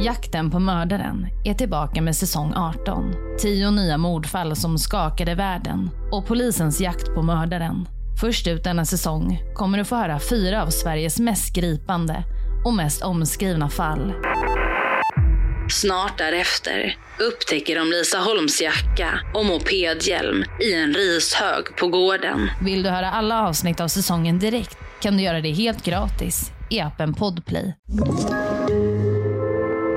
Jakten på mördaren är tillbaka med säsong 18. Tio nya mordfall som skakade världen och polisens jakt på mördaren. Först ut denna säsong kommer du få höra fyra av Sveriges mest gripande och mest omskrivna fall. Snart därefter upptäcker de Lisa Holms jacka och mopedhjälm i en rishög på gården. Vill du höra alla avsnitt av säsongen direkt kan du göra det helt gratis i appen Podplay.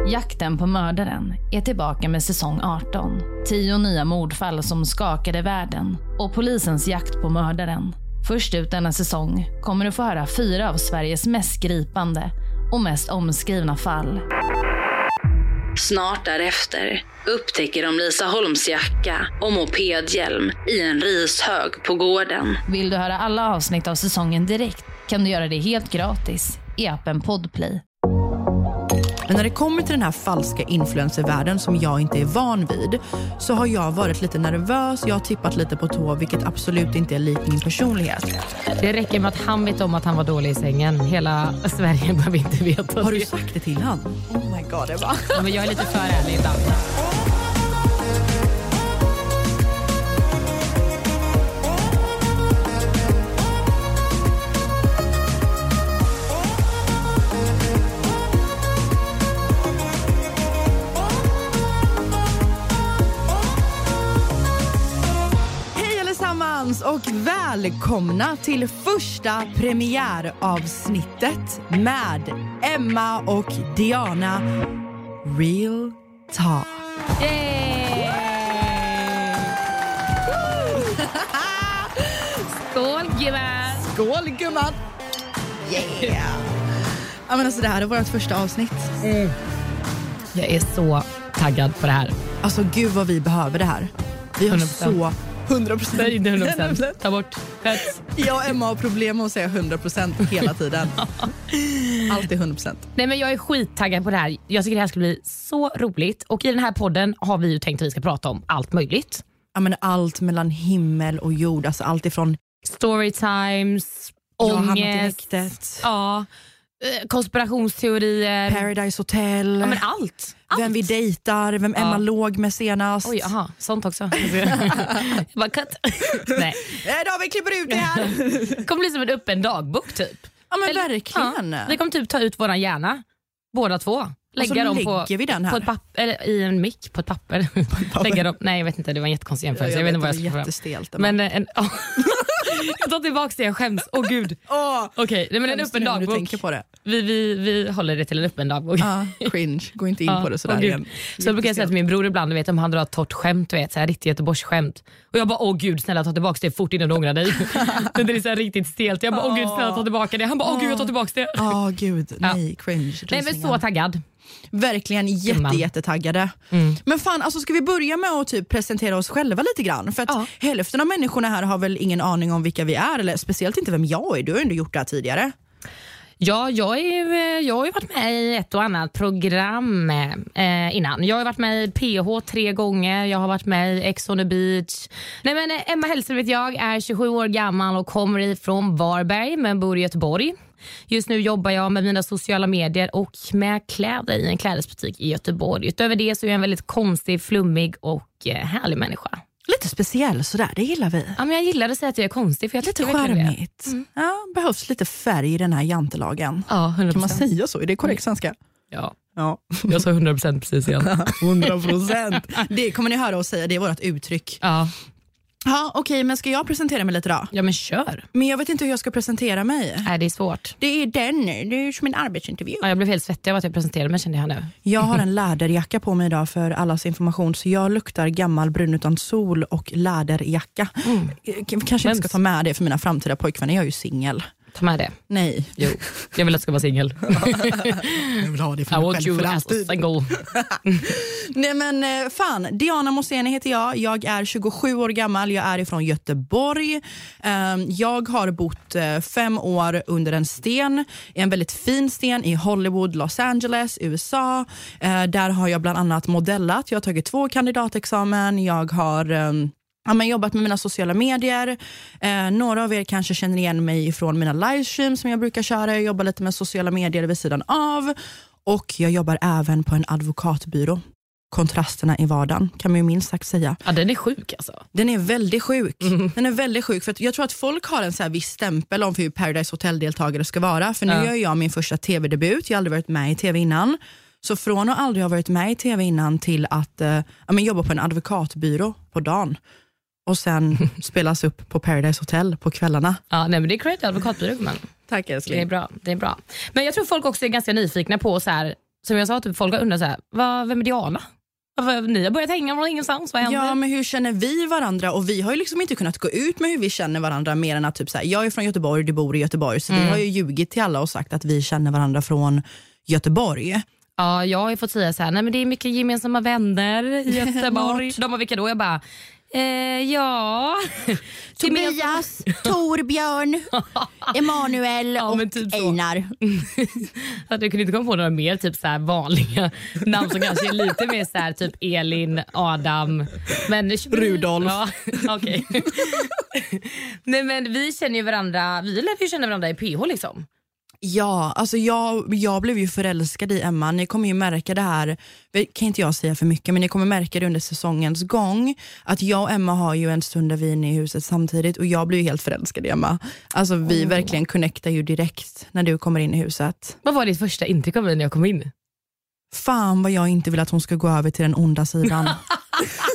Jakten på mördaren är tillbaka med säsong 18. Tio nya mordfall som skakade världen och polisens jakt på mördaren. Först ut denna säsong kommer du få höra fyra av Sveriges mest gripande och mest omskrivna fall. Snart därefter upptäcker de Lisa Holms jacka och mopedhjälm i en rishög på gården. Vill du höra alla avsnitt av säsongen direkt kan du göra det helt gratis i appen Podplay. Men när det kommer till den här falska influencervärlden som jag inte är van vid så har jag varit lite nervös, jag har tippat lite på tå vilket absolut inte är likt min personlighet. Det räcker med att han vet om att han var dålig i sängen. Hela Sverige behöver inte veta Har du sagt det till han? Oh my god Ebba. Ja, men jag är lite för ärlig ibland. Välkomna till första premiäravsnittet med Emma och Diana Real Talk. Yay! Skål gumman! Skål gumman! Yeah! Ja, men alltså, det här är vårt första avsnitt. Jag är så taggad på det här. Alltså gud vad vi behöver det här. Vi har 100%. så... 100 procent. Nej, inte 100%. Ta bort fett. Jag och Emma har problem med att säga 100 procent hela tiden. Alltid 100 procent. Nej, men jag är skittaggad på det här. Jag tycker det här ska bli så roligt. Och I den här podden har vi ju tänkt att vi ska prata om allt möjligt. Ja, men allt mellan himmel och jord. Alltså allt ifrån Storytimes, Jag har hamnat i ångest, häktet. ja, konspirationsteorier. Paradise Hotel, ja, men allt. allt. vem vi dejtar, vem Emma Ja. låg med senast. Oj, aha, sånt också. jag bara, cut. Nej. Eh, då, vi klipper ut det här. Det kommer bli som en öppen dagbok typ. ja men Eller- verkligen. Ja, vi kommer typ ta ut våran hjärna, båda två. Lägga dem på, vi den här. på ett papper, eller i en mick på ett papper. Lägga dem, nej jag vet inte, det var en jättekonstig jämförelse. Jag, vet inte vad jag fram. jättestelt. Men eh, en, jag tar tillbaka det, jag skäms. Åh gud. Åh, Okej, nej, men en öppen när du dagbok. tänker på det. Vi, vi, vi håller det till en öppen dagbok. Ja, cringe, gå inte in Ja, på det sådär åh, igen. Så brukar jag säga till min bror ibland, vet, om han drar ett torrt skämt, vet, så här, riktigt Göteborgsskämt. Och jag bara, åh gud snälla ta tillbaka det fort innan du ångrar dig. Det är så riktigt stelt. Jag bara, åh gud snälla ta tillbaka det. Han bara, åh gud jag tar tillbaka det. Ja, gud, nej, cringe. Nej men så taggad. Verkligen jätte, jättetaggade. Mm. Men fan, alltså, ska vi börja med att typ presentera oss själva lite grann? För att Ja. hälften av människorna här har väl ingen aning om vilka vi är, eller speciellt inte vem jag är. Du har ju ändå gjort det här tidigare. Ja, jag, är, eh, jag har ju varit med i ett och annat program eh, eh innan. Jag har varit med i PH tre gånger, jag har varit med i Ex on the beach. Nej, men, eh, Emma Hellström vet jag, är 27 år gammal och kommer ifrån Varberg men bor i Göteborg. Just nu jobbar jag med mina sociala medier och med kläder i en klädesbutik i Göteborg. Utöver det så är jag en väldigt konstig, flummig och härlig människa. Lite speciell sådär, det gillar vi. Ja, men jag gillar att säga att jag är konstig för jag Lite charmigt. Ja, behövs lite färg i den här jantelagen. Ja, 100%. Kan man säga så? Är det korrekt svenska? Ja, Ja. jag sa 100% precis igen. 100 procent. Det kommer ni höra oss säga, det är vårt uttryck. Ja, Ja, Okej, men ska jag presentera mig lite då? ja men kör. Men jag vet inte hur jag ska presentera mig. Nej, det är svårt. Det är den, det är som en arbetsintervju. Ja, jag blev helt svettig av att jag presenterade mig kände jag nu. Jag har en läderjacka på mig idag för allas information, så jag luktar gammal brun utan sol och läderjacka. Eh, K- Kanske inte ska ta med det för mina framtida pojkvänner, jag är ju singel. Ta med det. Nej. Jo, jag vill att du ska vara singel. Jag vill ha det I want you as a single. Nej men eh, fan, Diana Moseni heter jag. Jag är 27 år gammal, jag är ifrån Göteborg. Ehm, Jag har bott eh, fem år under en sten, en väldigt fin sten i Hollywood, Los Angeles, USA. Eh, Där har jag bland annat modellat. Jag har tagit två kandidatexamen. Jag har ehm, ja, men jobbat med mina sociala medier. Eh, några av er kanske känner igen mig från mina livestreams som jag brukar köra. Jag jobbar lite med sociala medier vid sidan av. Och jag jobbar även på en advokatbyrå. Kontrasterna i vardagen kan man ju minst sagt säga. Ja, den är sjuk alltså. Den är väldigt sjuk. Den är väldigt sjuk för jag tror att folk har en så här viss stämpel om hur Paradise Hotel-deltagare ska vara. För nu Ja. gör jag min första tv-debut, jag har aldrig varit med i tv innan. Så från att aldrig ha varit med i tv innan till att eh, jobba på en advokatbyrå på dagen och sen spelas upp på Paradise Hotel på kvällarna. Ja, nej, men det är credit advokatbyrå. Men. Tack Det är älskling. bra. Det är bra. Men jag tror folk också är ganska nyfikna på, så här, som jag sa, typ, folk har undrat så här, vad, vem är Diana? Ni har börjat hänga från ingenstans, vad händer? Ja, men hur känner vi varandra? Och Vi har ju liksom inte kunnat gå ut med hur vi känner varandra mer än att typ så här, jag är från Göteborg, du bor i Göteborg. Så vi har ju ljugit till alla och sagt att vi känner varandra från Göteborg. Ja, jag har ju fått säga så här, nej men det är mycket gemensamma vänner i Göteborg. De har vilka då? Jag bara, eh, ja. Tobias, Torbjörn, Emanuel Ja, typ så. Einar. Att jag kunde inte komma på några mer typ så här vanliga namn som kanske är lite mer så här, typ Elin, Adam. Men, Rudolf. Ja, okej. nej men vi känner ju varandra, vi lär ju känna varandra i PH liksom. Ja, alltså jag, jag blev ju förälskad i Emma. Ni kommer ju märka det här, kan inte jag säga för mycket, men ni kommer märka det under säsongens gång. Att jag och Emma har ju en stund där vi är inne i huset samtidigt och jag blir ju helt förälskad i Emma. Alltså vi verkligen connectar ju direkt när du kommer in i huset. Vad var ditt första intryck av mig när jag kom in? Fan vad jag inte vill att hon ska gå över till den onda sidan.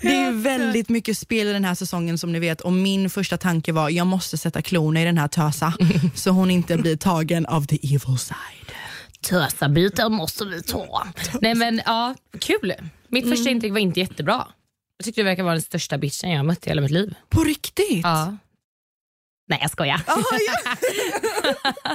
Det är väldigt mycket spel i den här säsongen som ni vet och min första tanke var jag måste sätta klorna i den här tösa så hon inte blir tagen av the evil side. Tösabiten måste vi ta. Nej men ja, kul. Mitt första intryck var inte jättebra. Jag tyckte det verkar vara den största bitchen jag mött i hela mitt liv. På riktigt? Ja. Nej jag skojar. Ah, ja.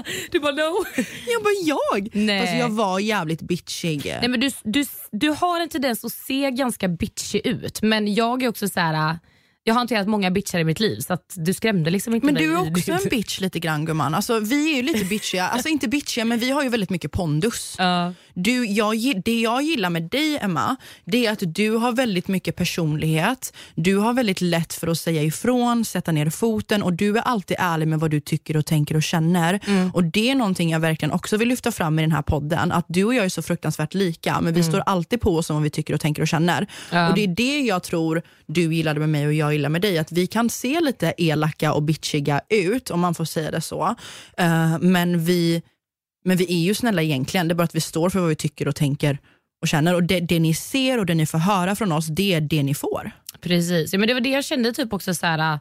Du bara no. Jag bara jag? Nej. Fast jag var jävligt bitchig. Nej, men du, du, du har en tendens att se ganska bitchig ut men jag är också så här. Jag har hanterat många bitchar i mitt liv så att du skrämde liksom inte Men du är också en bitch lite grann gumman. Alltså, vi är ju lite bitchiga, alltså inte bitchiga men vi har ju väldigt mycket pondus. Ja. Du, jag, det jag gillar med dig Emma, det är att du har väldigt mycket personlighet. Du har väldigt lätt för att säga ifrån, sätta ner foten och du är alltid ärlig med vad du tycker och tänker och känner. Mm. Och Det är någonting jag verkligen också vill lyfta fram i den här podden. Att du och jag är så fruktansvärt lika men vi står alltid på oss om vad vi tycker och tänker och känner. Mm. Ja. Och Det är det jag tror du gillade med mig och jag gillar med dig. Att vi kan se lite elaka och bitchiga ut om man får säga det så. Eh, men vi men vi är ju snälla egentligen, det är bara att vi står för vad vi tycker och tänker och känner. Och det, det ni ser och det ni får höra från oss, det är det ni får. Precis, ja, men det var det jag kände typ också så här,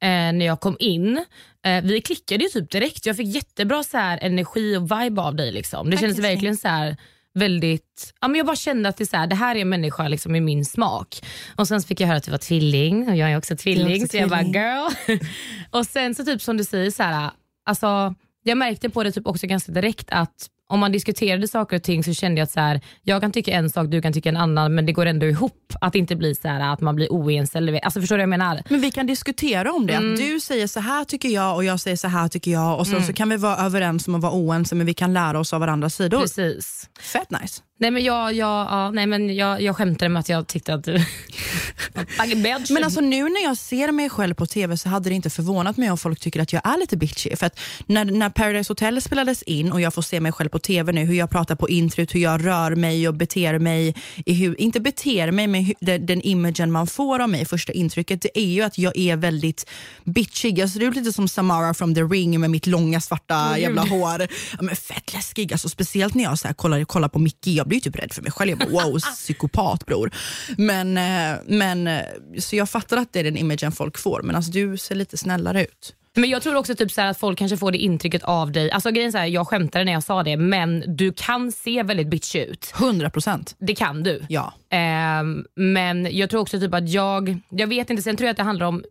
eh, när jag kom in. Eh, vi klickade ju typ direkt. Jag fick jättebra så här, energi och vibe av dig. Liksom. Det Tack, kändes verkligen så här, väldigt... Ja, men jag bara kände att det, är så här, det här är en människa liksom, i min smak. Och Sen fick jag höra att du var tvilling och jag är också tvilling. också så jag bara girl. och sen så typ som du säger, så här, alltså, jag märkte på det typ också ganska direkt att om man diskuterade saker och ting så kände jag att så här, jag kan tycka en sak, du kan tycka en annan men det går ändå ihop. Att det inte blir så här, att man blir oense. Eller, alltså, förstår du vad jag menar? Men vi kan diskutera om det. Att du säger så här tycker jag och jag säger så här tycker jag. Och så, så kan vi vara överens om att vara oense men vi kan lära oss av varandras sidor. Precis. Fett nice. Nej men jag, jag, ja, nej, men jag, jag skämtade med att jag tyckte att du. Men alltså nu när jag ser mig själv på tv så hade det inte förvånat mig om folk tycker att jag är lite bitchy. För att när, när Paradise Hotel spelades in och jag får se mig själv på tv nu, hur jag pratar på introt, hur jag rör mig och beter mig, i hur, inte beter mig men hur, den, den imagen man får av mig, första intrycket, det är ju att jag är väldigt bitchig. Jag ser ut lite som Samara from the ring med mitt långa svarta jävla hår. Ja, men fett läskig, alltså, speciellt när jag så här, kollar, kollar på Mickey, jag blir typ rädd för mig själv. Jag bara wow, psykopat bror. Men, eh, men, eh, så jag fattar att det är den imagen folk får, men alltså, du ser lite snällare ut. Men jag tror också typ så att folk kanske får det intrycket av dig. Alltså grejen så här, jag skämtade när jag sa det men du kan se väldigt bitchig ut. 100 procent. Det kan du. Ja. Ehm, men jag tror också typ att jag, jag vet inte, sen tror jag att det handlar om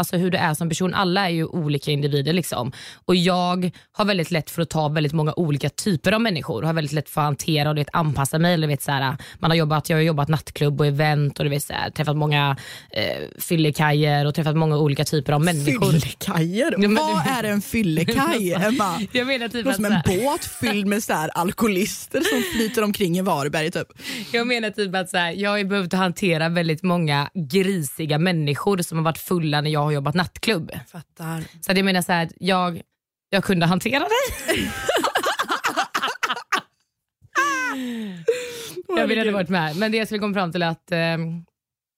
alltså hur du är som person. Alla är ju olika individer. liksom. Och Jag har väldigt lätt för att ta väldigt många olika typer av människor. Har väldigt lätt för att hantera och vet, anpassa mig. Eller vet, så här, man har jobbat, jag har jobbat nattklubb och event och du vet, så här, träffat många eh, fyllekajer och träffat många olika typer av människor. Fyllekajer? Ja, Vad är en fyllekaj, Emma? Jag menar typ som en båt fylld med så här alkoholister som flyter omkring i Varberg. Typ. jag menar typ att så här, jag har behövt hantera väldigt många grisiga människor som har varit fulla när jag har jobbat nattklubb. Fattar. Så att jag menar så här, jag, jag kunde hantera dig. jag ville hade varit med. Men det jag skulle komma fram till är att, ehm,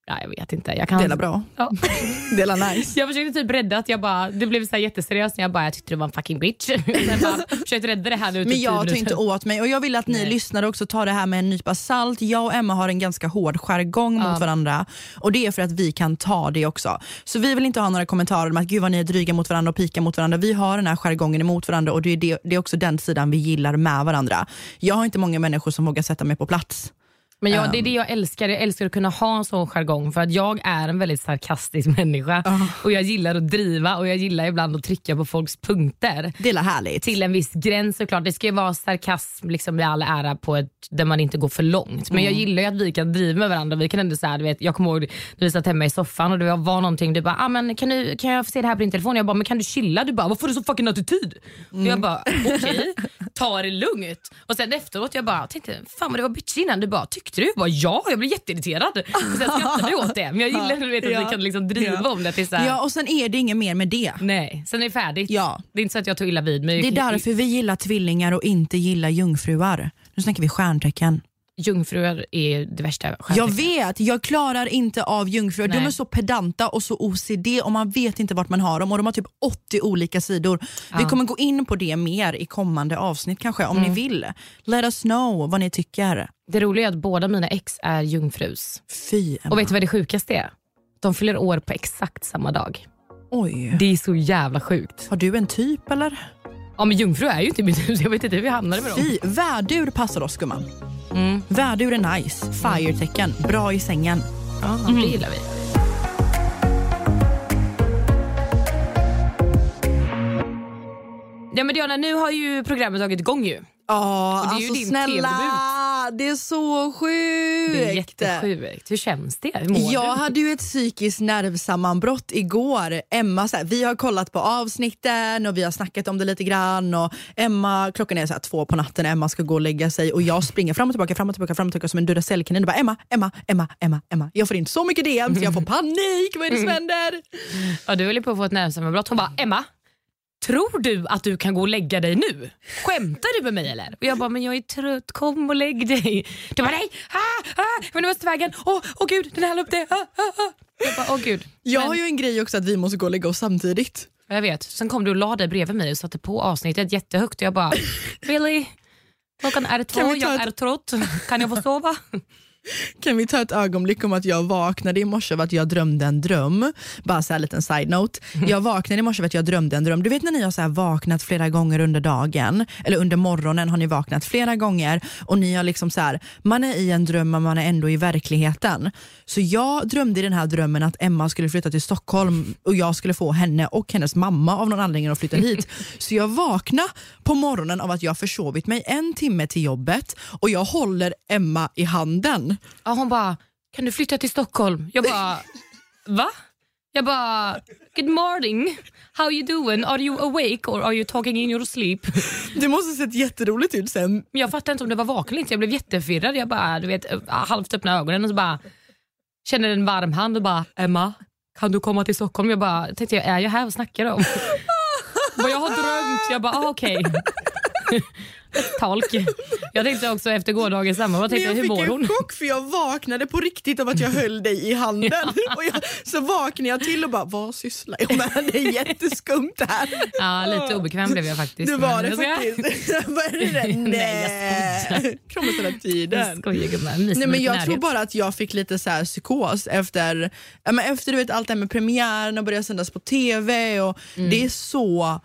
ja, jag vet inte. Jag kan, Dela bra. Ja. Dela nice. Jag försökte typ rädda att jag bara, det blev så här jätteseriöst när jag bara, jag tyckte du var en fucking bitch. Sen bara, försökte rädda det här nu. Men typ tio jag tar inte åt mig och jag vill att ni Nej. lyssnare också tar det här med en nypa salt. Jag och Emma har en ganska hård jargong mot Ja. varandra och det är för att vi kan ta det också. Så vi vill inte ha några kommentarer om att gud vad ni är dryga mot varandra och pika mot varandra. Vi har den här jargongen emot varandra och det är, det, det är också den sidan vi gillar med varandra. Jag har inte många människor som vågar sätta mig på plats. Men jag, det är det jag älskar. Jag älskar att kunna ha en sån jargong för att jag är en väldigt sarkastisk människa och jag gillar att driva och jag gillar ibland att trycka på folks punkter. Det är härligt. Till en viss gräns såklart. Det ska ju vara sarkasm liksom, i all ära på ett, där man inte går för långt. Men jag gillar ju att vi kan driva med varandra. Vi kan ändå så här, du vet, jag kommer ihåg när vi satt hemma i soffan och det var någonting. Du bara, ah, men kan, du, kan jag få se det här på din telefon? Jag bara, men kan du chilla? Du bara, varför har du så fucking attityd? Och jag bara, okej, ta det lugnt. Och sen efteråt jag bara tänkte, fan vad det var bitch innan. Du bara, tyckte du? Jag bara, ja, jag blev jätteirriterad. Sen skrattade jag åt det. Men jag gillar du vet, att Ja. vi kan liksom driva Ja. om det till så här, Ja, och sen är det inget mer med det. Nej, sen är det färdigt. Ja. Det är inte så att jag tog illa vid mig. Det är därför vi gillar tvillingar och inte gillar jungfruar. Nu snackar vi stjärntecken. Jungfrur är det värsta Jag stjärntecknet. vet, jag klarar inte av jungfrur. De är så pedanta och så OCD och man vet inte vart man har dem och de har typ 80 olika sidor. Vi kommer gå in på det mer i kommande avsnitt kanske om Mm. ni vill. Let us know vad ni tycker. Det roliga är att båda mina ex är jungfrus. Fy Emma. Och vet du vad det sjukaste är? De fyller år på exakt samma dag. Oj. Det är så jävla sjukt. Har du en typ eller? Ja men jungfru är ju inte mitt hus, jag vet inte hur vi hamnade med dem. Fy, värdur passar oss gumman. Mm. Värdur är nice, fire-tecken, bra i sängen. Ja, det gillar vi. Ja men Diana, nu har ju programmet tagit igång ju. Ja, Och det är ju alltså din snälla. Det är så sjukt. Det är jättesjukt. Hur känns det? Hur mår Jag du? hade ju ett psykiskt nervsammanbrott igår. Emma, så här, vi har kollat på avsnitten och vi har snackat om det lite grann. Och Emma, klockan är så här, två på natten, Emma ska gå och lägga sig och jag springer fram och tillbaka, fram och tillbaka, fram och tillbaka som en Duracellkanin. och bara Emma, Emma, Emma, Emma, Emma. Jag får in så mycket DMs, jag får panik. Vad är det som händer? Ja, du höll på att få ett nervsammanbrott. Hon bara, Emma, tror du att du kan gå och lägga dig nu? Skämtar du med mig eller? Och jag bara, men jag är trött, kom och lägg dig. Du bara, nej, ah, ah, men det måste vägen. Åh oh, gud, den här upp det. Ah, ah, ah. Jag bara, åh gud. Jag Men- har ju en grej också att vi måste gå och lägga oss samtidigt. Jag vet. Sen kom du och la dig bredvid mig och satte på avsnittet jättehögt. Och jag bara, really? Klockan är två, jag ett- är trött. Kan jag få sova? Kan vi ta ett ögonblick om att jag vaknade i morse av att jag drömde en dröm? Bara så här liten side note. Jag vaknade i morse av att jag drömde en dröm. Du vet när ni har så här vaknat flera gånger under dagen, eller under morgonen har ni vaknat flera gånger och ni har liksom så här, man är i en dröm men man är ändå i verkligheten. Så jag drömde i den här drömmen att Emma skulle flytta till Stockholm och jag skulle få henne och hennes mamma av någon anledning att flytta hit. Så jag vaknade på morgonen av att jag försovit mig en timme till jobbet och jag håller Emma i handen. Ja, hon bara, kan du flytta till Stockholm? Jag bara, va? Jag bara, good morning. How you doing? Are you awake or are you talking in your sleep? Det måste sett jätteroligt ut sen. Men jag fattade inte om det var vaken eller inte. Jag blev jättefirrad. Jag bara, du vet, halvt öppna ögonen och så bara känner en varm hand och bara, Emma, kan du komma till Stockholm? Jag bara, tänkte jag, är jag här och snackar om? Vad jag har drömt. Jag bara, ah, okej. Tolk. Jag tänkte också efter gårdagens Men tänkte, jag hur fick mår en hon? chock för jag vaknade på riktigt av att jag höll dig i handen. Och jag, så vaknade jag till och bara, vad sysslar jag med? Det är jätteskumt här. Ja, lite obekväm blev jag faktiskt. Det var det jag faktiskt. Vad är det där? Nej, jag skojar. Hela Jag tiden. skojar gumman. Nej, men jag tror bara att jag fick lite så här psykos efter, ja, men efter du vet, allt det här med premiären och började sändas på TV. Och Mm. Det är så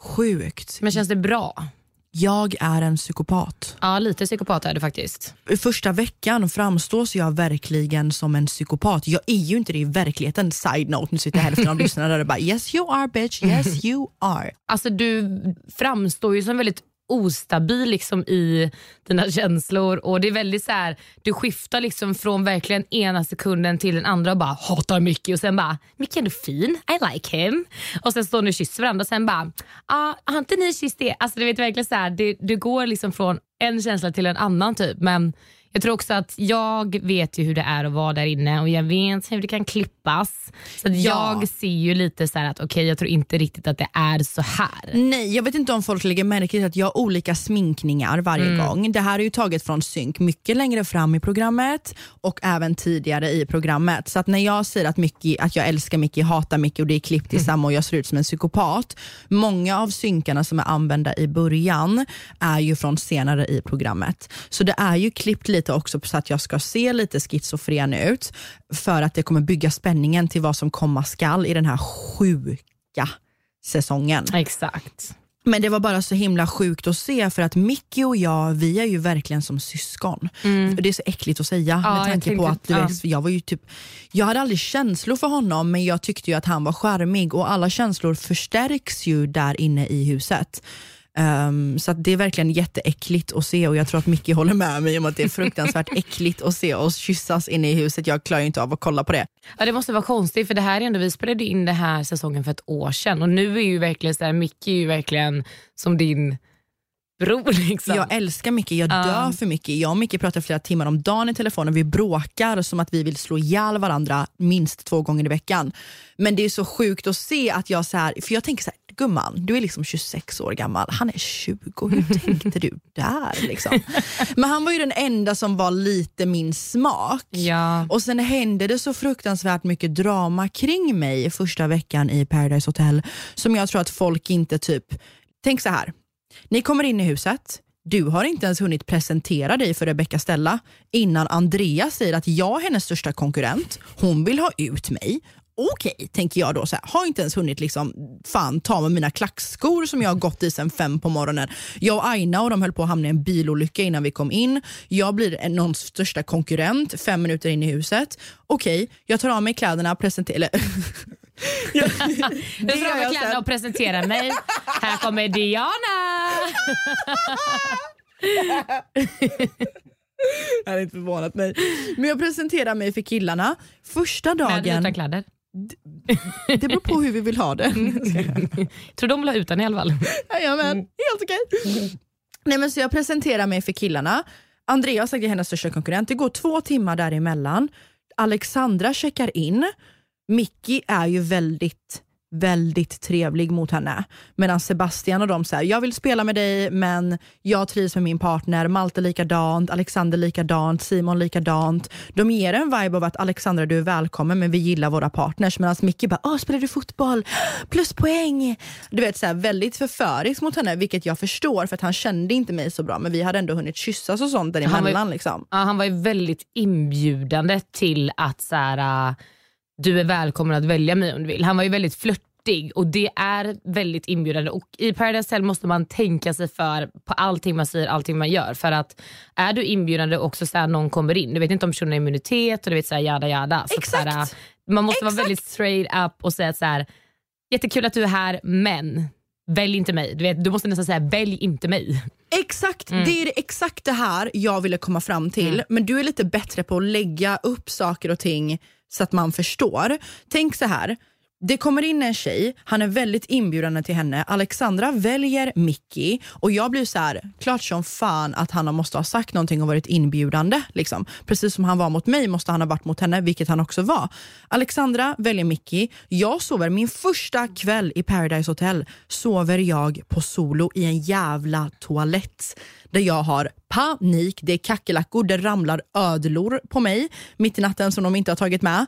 sjukt. Men känns det bra? Jag är en psykopat. Ja, lite psykopat är du faktiskt. I första veckan framstås jag verkligen som en psykopat. Jag är ju inte det i verkligheten. Side note, nu sitter hälften av lyssnarna där och bara yes you are bitch, yes you are. Alltså du framstår ju som väldigt ostabil liksom i dina känslor och det är väldigt så här, du skiftar liksom från verkligen ena sekunden till den andra och bara hatar Mickey och sen bara Mickey är ändå fin, I like him. Och sen står ni och kysser varandra och sen bara ah, har inte ni kysst det? Alltså du vet verkligen så här, det, det går liksom från en känsla till en annan typ men jag tror också att jag vet ju hur det är att vara där inne och jag vet hur det kan klippa klippas. Så Ja. jag ser ju lite så här att okej jag tror inte riktigt att det är så här. Nej, jag vet inte om folk lägger märke till att jag har olika sminkningar varje gång. Det här är ju taget från synk mycket längre fram i programmet och även tidigare i programmet. Så att när jag säger att, Mickey, att jag älskar Mickey, hatar Mickey och det är klippt i samma och jag ser ut som en psykopat. Många av synkarna som är använda i början är ju från senare i programmet. Så det är ju klippt lite också så att jag ska se lite schizofren ut för att det kommer bygga spänningen till vad som komma skall i den här sjuka säsongen. Exakt. Men det var bara så himla sjukt att se för att Mickey och jag, vi är ju verkligen som syskon. Det är så äckligt att säga Mm. Ja, med tanke på att du ja. vet, jag var ju typ, jag hade aldrig känslor för honom men jag tyckte ju att han var charmig och alla känslor förstärks ju där inne i huset. Ehm, så det är verkligen jätteäckligt att se och jag tror att Mickey håller med mig om att det är fruktansvärt äckligt att se oss kyssas inne i huset. Jag klarar ju inte av att kolla på det. Ja, det måste vara konstigt för det här är ändå, vi spelade in det här säsongen för ett år sedan och nu är ju verkligen så här, Micke är ju verkligen som din bror. Liksom. Jag älskar Micke, jag Ja. dör för Micke. Jag och Micke pratar flera timmar om dagen i telefon och vi bråkar som att vi vill slå ihjäl varandra minst två gånger i veckan. Men det är så sjukt att se att jag så här, för jag tänker så här, gumman, du är liksom 26 år gammal, han är 20, hur tänkte du där? Liksom? Men han var ju den enda som var lite min smak. Ja. Och sen hände det så fruktansvärt mycket drama kring mig första veckan i Paradise Hotel som jag tror att folk inte typ, tänk så här. Ni kommer in i huset, du har inte ens hunnit presentera dig för Rebecca Stella innan Andrea säger att jag är hennes största konkurrent, hon vill ha ut mig. Okej, tänker jag då, så här, har inte ens hunnit liksom, fan ta med mina klackskor som jag har gått i sen fem på morgonen. Jag och Aina och de höll på att hamna i en bilolycka innan vi kom in. Jag blir någons största konkurrent fem minuter in i huset. Okej, jag tar av mig kläderna, presenterar... eller- Jag Det jag av kläderna sen. och presenterar mig. Här kommer Diana! Jag hade inte förvånat mig. Men jag presenterar mig för killarna. Första dagen, utan kläder. Det beror på hur vi vill ha det. Tror de vill ha utan i alla fall. Jajamän, helt okej. Nej, men så jag presenterar mig för killarna. Andreas är hennes största konkurrent. Det går två timmar däremellan. Alexandra checkar in. Mickey är ju väldigt väldigt trevlig mot henne. Medan Sebastian och de säger jag vill spela med dig men jag trivs med min partner. Malte likadant, Alexander likadant, Simon likadant. De ger en vibe av att Alexandra du är välkommen men vi gillar våra partners. Medan Micke bara, Åh, spelar du fotboll? Pluspoäng! Du vet så här, väldigt förföriskt mot henne vilket jag förstår för att han kände inte mig så bra men vi hade ändå hunnit kyssas och sånt Han var däremellan. ju- Liksom. Ja, han var ju väldigt inbjudande till att så här, du är välkommen att välja mig om du vill. Han var ju väldigt flörtig och det är väldigt inbjudande. Och I Paradise Hotel måste man tänka sig för på allting man säger, allting man gör. För att är du inbjudande och så här, någon kommer in, du vet inte om personen har immunitet och du vet så här, jada jada. Så att så här, Exakt. man måste Exakt. vara väldigt straight up och säga så här, jättekul att du är här men välj inte mig. Du, vet, du måste nästan säga välj inte mig. Exakt, Mm. det är det- exakt det här jag ville komma fram till. Men du är lite bättre på att lägga upp saker och ting så att man förstår. Tänk så här. Det kommer in en tjej, han är väldigt inbjudande till henne. Alexandra väljer Mickey och jag blir så här, klart som fan att han måste ha sagt någonting och varit inbjudande. Liksom. Precis som han var mot mig måste han ha varit mot henne, vilket han också var. Alexandra väljer Mickey. Jag sover min första kväll i Paradise Hotel sover jag på solo i en jävla toalett där jag har panik, det är kackerlackor, det ramlar ödlor på mig mitt i natten som de inte har tagit med.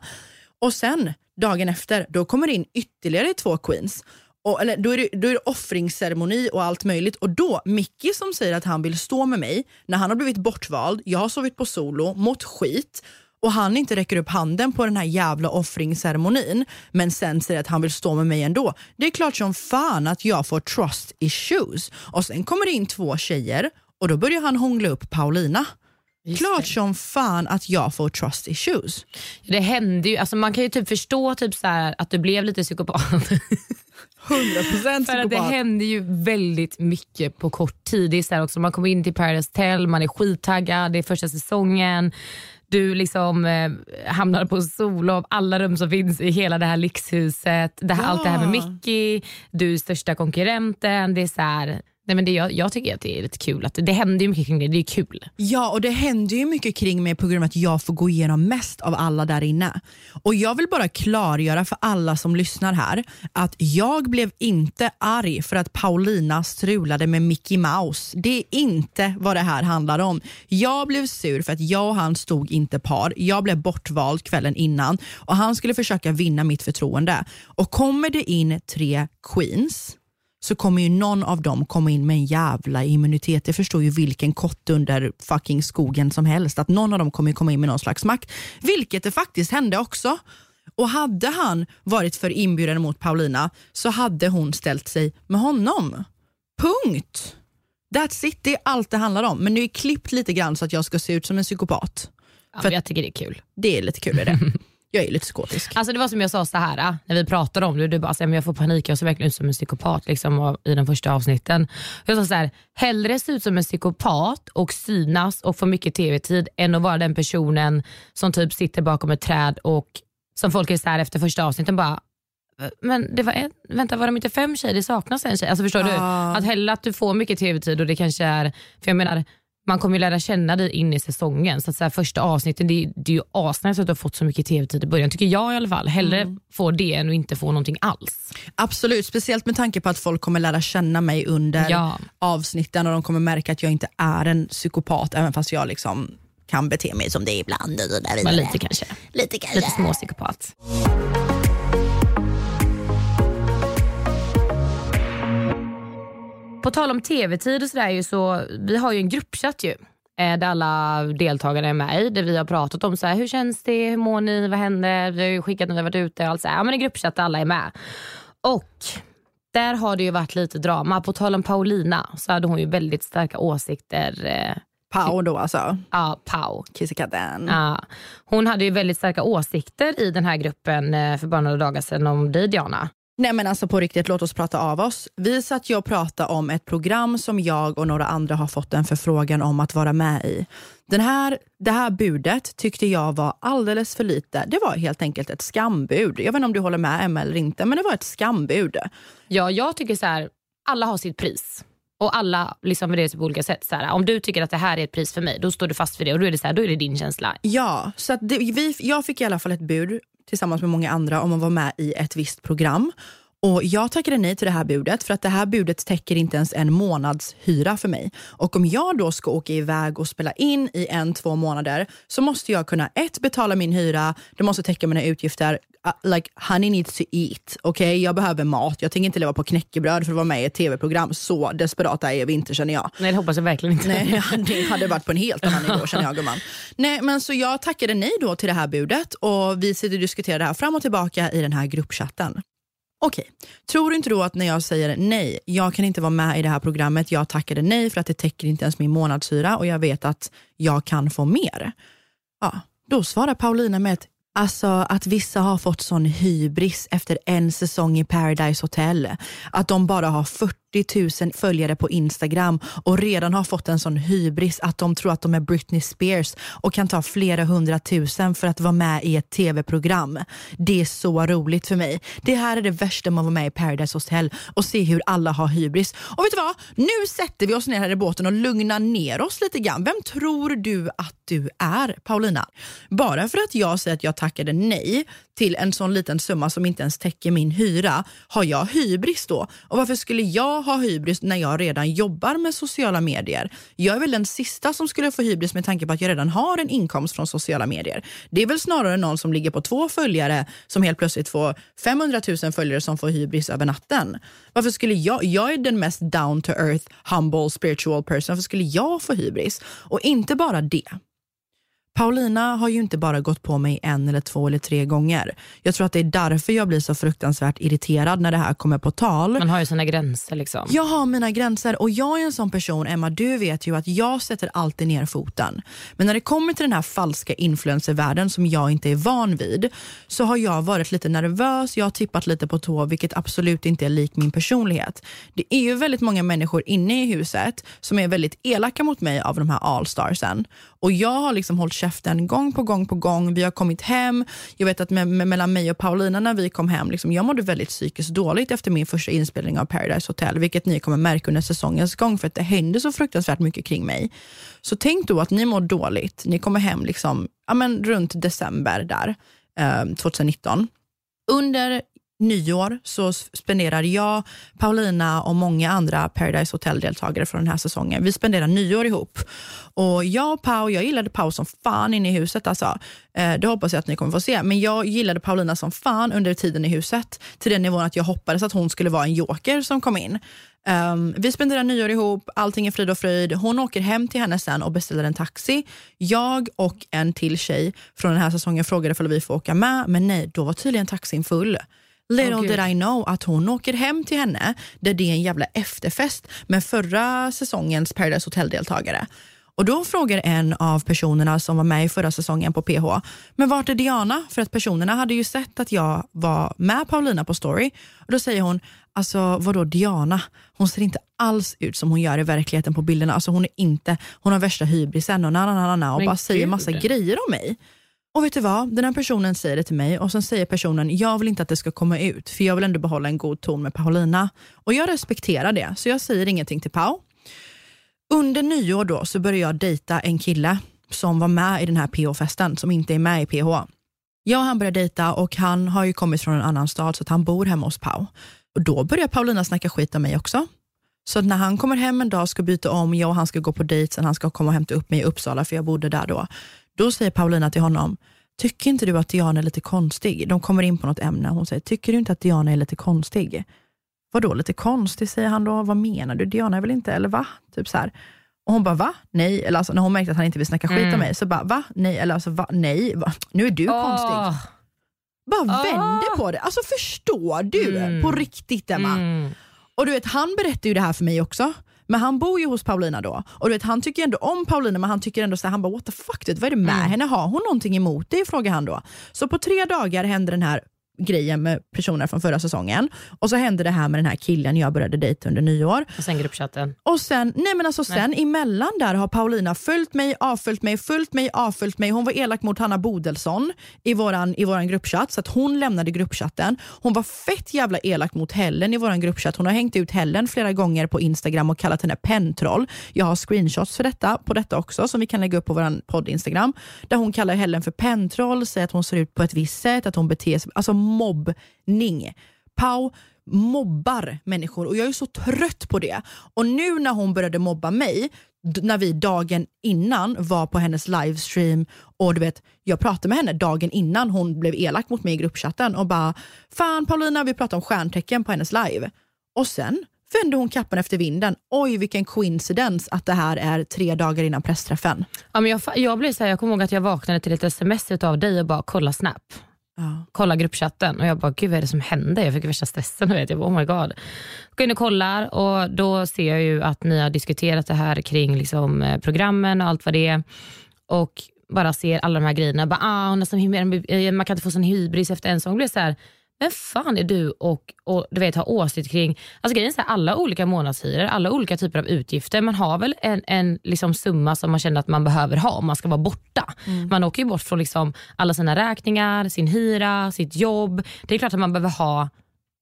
Och sen dagen efter, då kommer det in ytterligare två queens. Och, eller, då, är det, då är det offringsceremoni och allt möjligt. Och då, Mickey som säger att han vill stå med mig när han har blivit bortvald, jag har sovit på solo, mått skit och han inte räcker upp handen på den här jävla offringsceremonin men sen säger att han vill stå med mig ändå. Det är klart som fan att jag får trust issues. Och sen kommer det in två tjejer och då börjar han hångla upp Paulina. Just Klart det. som fan att jag får trust issues. Det hände ju, alltså man kan ju typ förstå typ så här att du blev lite psykopat. 100% För att det händer ju väldigt mycket på kort tid. Det är så också, man kommer in till Paradise Hotel, man är skittaggad, det är första säsongen. Du liksom eh, hamnar på solov, alla rum som finns i hela det här lyxhuset. Det här, Ja. Allt det här med Mickey, du är största konkurrenten. Det är så här, nej men det, jag, jag tycker att det är lite kul. Att det, det händer ju mycket kring det, det är kul. Ja, och det händer ju mycket kring mig på grund av att jag får gå igenom mest av alla där inne. Och jag vill bara klargöra för alla som lyssnar här att jag blev inte arg för att Paulina strulade med Mickey Mouse. Det är inte vad det här handlar om. Jag blev sur för att jag och han stod inte par. Jag blev bortvald kvällen innan och han skulle försöka vinna mitt förtroende. Och kommer det in tre queens så kommer ju någon av dem komma in med en jävla immunitet. Det förstår ju vilken kotte under fucking skogen som helst. Att någon av dem kommer komma in med någon slags makt. Vilket det faktiskt hände också. Och hade han varit för inbjuden mot Paulina så hade hon ställt sig med honom. Punkt. That's it, det är allt det handlar om. Men nu är klippt lite grann så att jag ska se ut som en psykopat. Ja, För- jag tycker det är kul. Det är lite kul är det. Jag är lite psykotisk. Alltså det var som jag sa så här äh, när vi pratade om det. Du bara, så här, men jag får panik, jag ser verkligen ut som en psykopat liksom, i den första avsnitten. Jag sa så här, hellre se ut som en psykopat och synas och få mycket tv-tid än att vara den personen som typ sitter bakom ett träd och som folk är så här efter första avsnitten bara men det var en, vänta var de inte fem tjejer? Det saknas en tjej. Alltså förstår du? Ja. Att hellre att du får mycket tv-tid och det kanske är, för jag menar man kommer ju lära känna dig in i säsongen. Så att så här, första avsnitten, det är, det är ju asnice att du har fått så mycket tv-tid i början, tycker jag i alla fall. Hellre få det än att inte få någonting alls. Absolut, speciellt med tanke på att folk kommer lära känna mig under Ja. avsnitten och de kommer märka att jag inte är en psykopat även fast jag liksom kan bete mig som det är ibland. Och där Men lite kanske. lite kanske. Lite småpsykopat. På tal om tv-tid och sådär, så, vi har ju en gruppchatt ju. eh, Där alla deltagare är med i. Där vi har pratat om så här, hur känns det, hur mår ni, vad händer? Vi har ju skickat när vi varit ute och allt så här. Ja, men en gruppchatt där alla är med. Och där har det ju varit lite drama. På tal om Paulina så hade hon ju väldigt starka åsikter. Eh, Pau då alltså, ja, Pau. kissekatten. Ja, hon hade ju väldigt starka åsikter i den här gruppen eh, för bara några dagar sedan om dig Diana. Nej men alltså på riktigt, låt oss prata av oss. Vi satt ju och pratade om ett program som jag och några andra har fått en förfrågan om att vara med i. Den här, det här budet tyckte jag var alldeles för lite. Det var helt enkelt ett skambud. Jag vet inte om du håller med Emma eller inte, men det var ett skambud. Ja, jag tycker så här, alla har sitt pris. Och alla liksom värderar sig på olika sätt. Så här, om du tycker att det här är ett pris för mig, då står du fast för det och då är det, så här, då är det din känsla. Ja, så det, vi, jag fick i alla fall ett bud tillsammans med många andra om att vara med i ett visst program. Och Jag tackade nej till det här budet för att det här budet täcker inte ens en månads hyra för mig. Och om jag då ska åka iväg och spela in i en, två månader så måste jag kunna ett, betala min hyra, det måste täcka mina utgifter. Uh, like honey needs to eat. Okay? Jag behöver mat. Jag tänker inte leva på knäckebröd för att vara med i ett tv-program. Så desperata är vi inte känner jag. Nej, det hoppas jag verkligen inte. Nej, det hade varit på en helt annan nivå känner jag gumman. Nej, men så jag tackade nej då till det här budet och vi sitter och diskuterar det här fram och tillbaka i den här gruppchatten. Okej, tror du inte då att när jag säger nej, jag kan inte vara med i det här programmet, jag tackade nej för att det täcker inte ens min månadshyra och jag vet att jag kan få mer. Ja, då svarar Paulina med ett Alltså att vissa har fått sån hybris efter en säsong i Paradise Hotel. Att de bara har 40 40 000 följare på Instagram och redan har fått en sån hybris att de tror att de är Britney Spears och kan ta flera hundratusen för att vara med i ett tv-program. Det är så roligt för mig. Det här är det värsta med att vara med i Paradise Hotel och se hur alla har hybris. Och vet du vad? Nu sätter vi oss ner här i båten och lugnar ner oss lite grann. Vem tror du att du är, Paulina? Bara för att jag säger att jag tackade nej till en sån liten summa som inte ens täcker min hyra, har jag hybris då? Och varför skulle jag ha hybris när jag redan jobbar med sociala medier? Jag är väl den sista som skulle få hybris med tanke på att jag redan har en inkomst från sociala medier. Det är väl snarare någon som ligger på två följare som helt plötsligt får 500 000 följare som får hybris över natten. Varför skulle jag, jag är den mest down to earth, humble, spiritual person, varför skulle jag få hybris? Och inte bara det. Paulina har ju inte bara gått på mig en eller två eller tre gånger. Jag tror att det är därför jag blir så fruktansvärt irriterad när det här kommer på tal. Man har ju sina gränser. liksom. Jag har mina gränser och jag är en sån person, Emma, du vet ju att jag sätter alltid ner foten. Men när det kommer till den här falska influencervärlden som jag inte är van vid, så har jag varit lite nervös, jag har tippat lite på tå, vilket absolut inte är lik min personlighet. Det är ju väldigt många människor inne i huset som är väldigt elaka mot mig av de här allstarsen. Och jag har liksom hållit käften gång på gång på gång. Vi har kommit hem. Jag vet att med, med, mellan mig och Paulina när vi kom hem, liksom, jag mådde väldigt psykiskt dåligt efter min första inspelning av Paradise Hotel, vilket ni kommer märka under säsongens gång, för att det hände så fruktansvärt mycket kring mig. Så tänk då att ni mår dåligt. Ni kommer hem liksom, ja, men runt december där, eh, 2019. Under nyår så spenderar jag, Paulina och många andra Paradise Hotel-deltagare från den här säsongen, vi spenderar nyår ihop. Och jag och Pau, jag gillade Pau som fan inne i huset alltså. Eh, det hoppas jag att ni kommer få se. Men jag gillade Paulina som fan under tiden i huset. Till den nivån att jag hoppades att hon skulle vara en joker som kom in. Um, vi spenderar nyår ihop, allting är frid och fröjd. Hon åker hem till henne sen och beställer en taxi. Jag och en till tjej från den här säsongen frågade om vi får åka med, men nej, då var tydligen taxin full. Little oh, did I know att hon åker hem till henne där det är en jävla efterfest med förra säsongens Paradise Hotel-deltagare. Och Då frågar en av personerna som var med i förra säsongen på PH, men vart är Diana? För att personerna hade ju sett att jag var med Paulina på story. Och Då säger hon, alltså vadå Diana? Hon ser inte alls ut som hon gör i verkligheten på bilderna. Alltså hon är inte, hon har värsta hybrisen och, na, na, na, och bara Gud. säger massa grejer om mig. Och vet du vad? Den här personen säger det till mig och sen säger personen, jag vill inte att det ska komma ut för jag vill ändå behålla en god ton med Paulina. Och jag respekterar det, så jag säger ingenting till Pau. Under nyår då så började jag dejta en kille som var med i den här PH-festen, som inte är med i PH. Jag och han började dejta och han har ju kommit från en annan stad så att han bor hemma hos Pau. Och då börjar Paulina snacka skit om mig också. Så när han kommer hem en dag, ska byta om, jag och han ska gå på dejt, sen han ska komma och hämta upp mig i Uppsala, för jag bodde där då. Då säger Paulina till honom, tycker inte du att Diana är lite konstig? De kommer in på något ämne hon säger, tycker du inte att Diana är lite konstig? Vadå lite konstig, säger han då. Vad menar du? Diana är väl inte, eller va? Typ så här. Och hon bara, va? Nej. Eller alltså, när hon märkte att han inte vill snacka skit mm. om mig, så bara, va? Nej. Eller alltså, va? Nej. Va? Nu är du oh. konstig. Bara oh. vände på det. Alltså förstår du? Mm. På riktigt Emma. Mm. Och du vet, han berättar ju det här för mig också. Men han bor ju hos Paulina då och du vet, han tycker ändå om Paulina men han tycker ändå så här, han bara what the fuck, vad är det med mm. henne? Har hon någonting emot dig? frågar han då. Så på tre dagar händer den här grejen med personer från förra säsongen. Och så hände det här med den här killen jag började dejta under nyår. Och sen gruppchatten. Och sen, nej men alltså nej. sen emellan där har Paulina följt mig, avföljt mig, följt mig, avföljt mig. Hon var elak mot Hanna Bodelsson i våran, i våran gruppchatt så att hon lämnade gruppchatten. Hon var fett jävla elak mot Helen i våran gruppchatt. Hon har hängt ut Helen flera gånger på Instagram och kallat henne pentroll. Jag har screenshots för detta, på detta också som vi kan lägga upp på våran podd Instagram. Där hon kallar Helen för pentroll, säger att hon ser ut på ett visst sätt, att hon beter sig, alltså mobbning. Pau mobbar människor och jag är så trött på det. Och nu när hon började mobba mig, när vi dagen innan var på hennes livestream och du vet, jag pratade med henne dagen innan hon blev elak mot mig i gruppchatten och bara “Fan Paulina, vi pratade om stjärntecken på hennes live”. Och sen vände hon kappan efter vinden. Oj vilken coincidence att det här är tre dagar innan pressträffen. Ja, men jag, jag, blev så här, jag kommer ihåg att jag vaknade till ett sms av dig och bara “kolla Snap”. Ja. Kolla gruppchatten och jag bara, gud vad är det som händer? Jag fick värsta stressen. Vet. Jag bara, oh my god. Går in och kollar och då ser jag ju att ni har diskuterat det här kring liksom, eh, programmen och allt vad det är. Och bara ser alla de här grejerna. Bara, ah, hon är som, man kan inte få sån hybris efter en sång. Blir så här, vem fan är du och, och du vet, ha åsikt kring, alltså grejen är här, alla olika månadshyror, alla olika typer av utgifter. Man har väl en, en liksom summa som man känner att man behöver ha om man ska vara borta. Mm. Man åker ju bort från liksom alla sina räkningar, sin hyra, sitt jobb. Det är klart att man behöver ha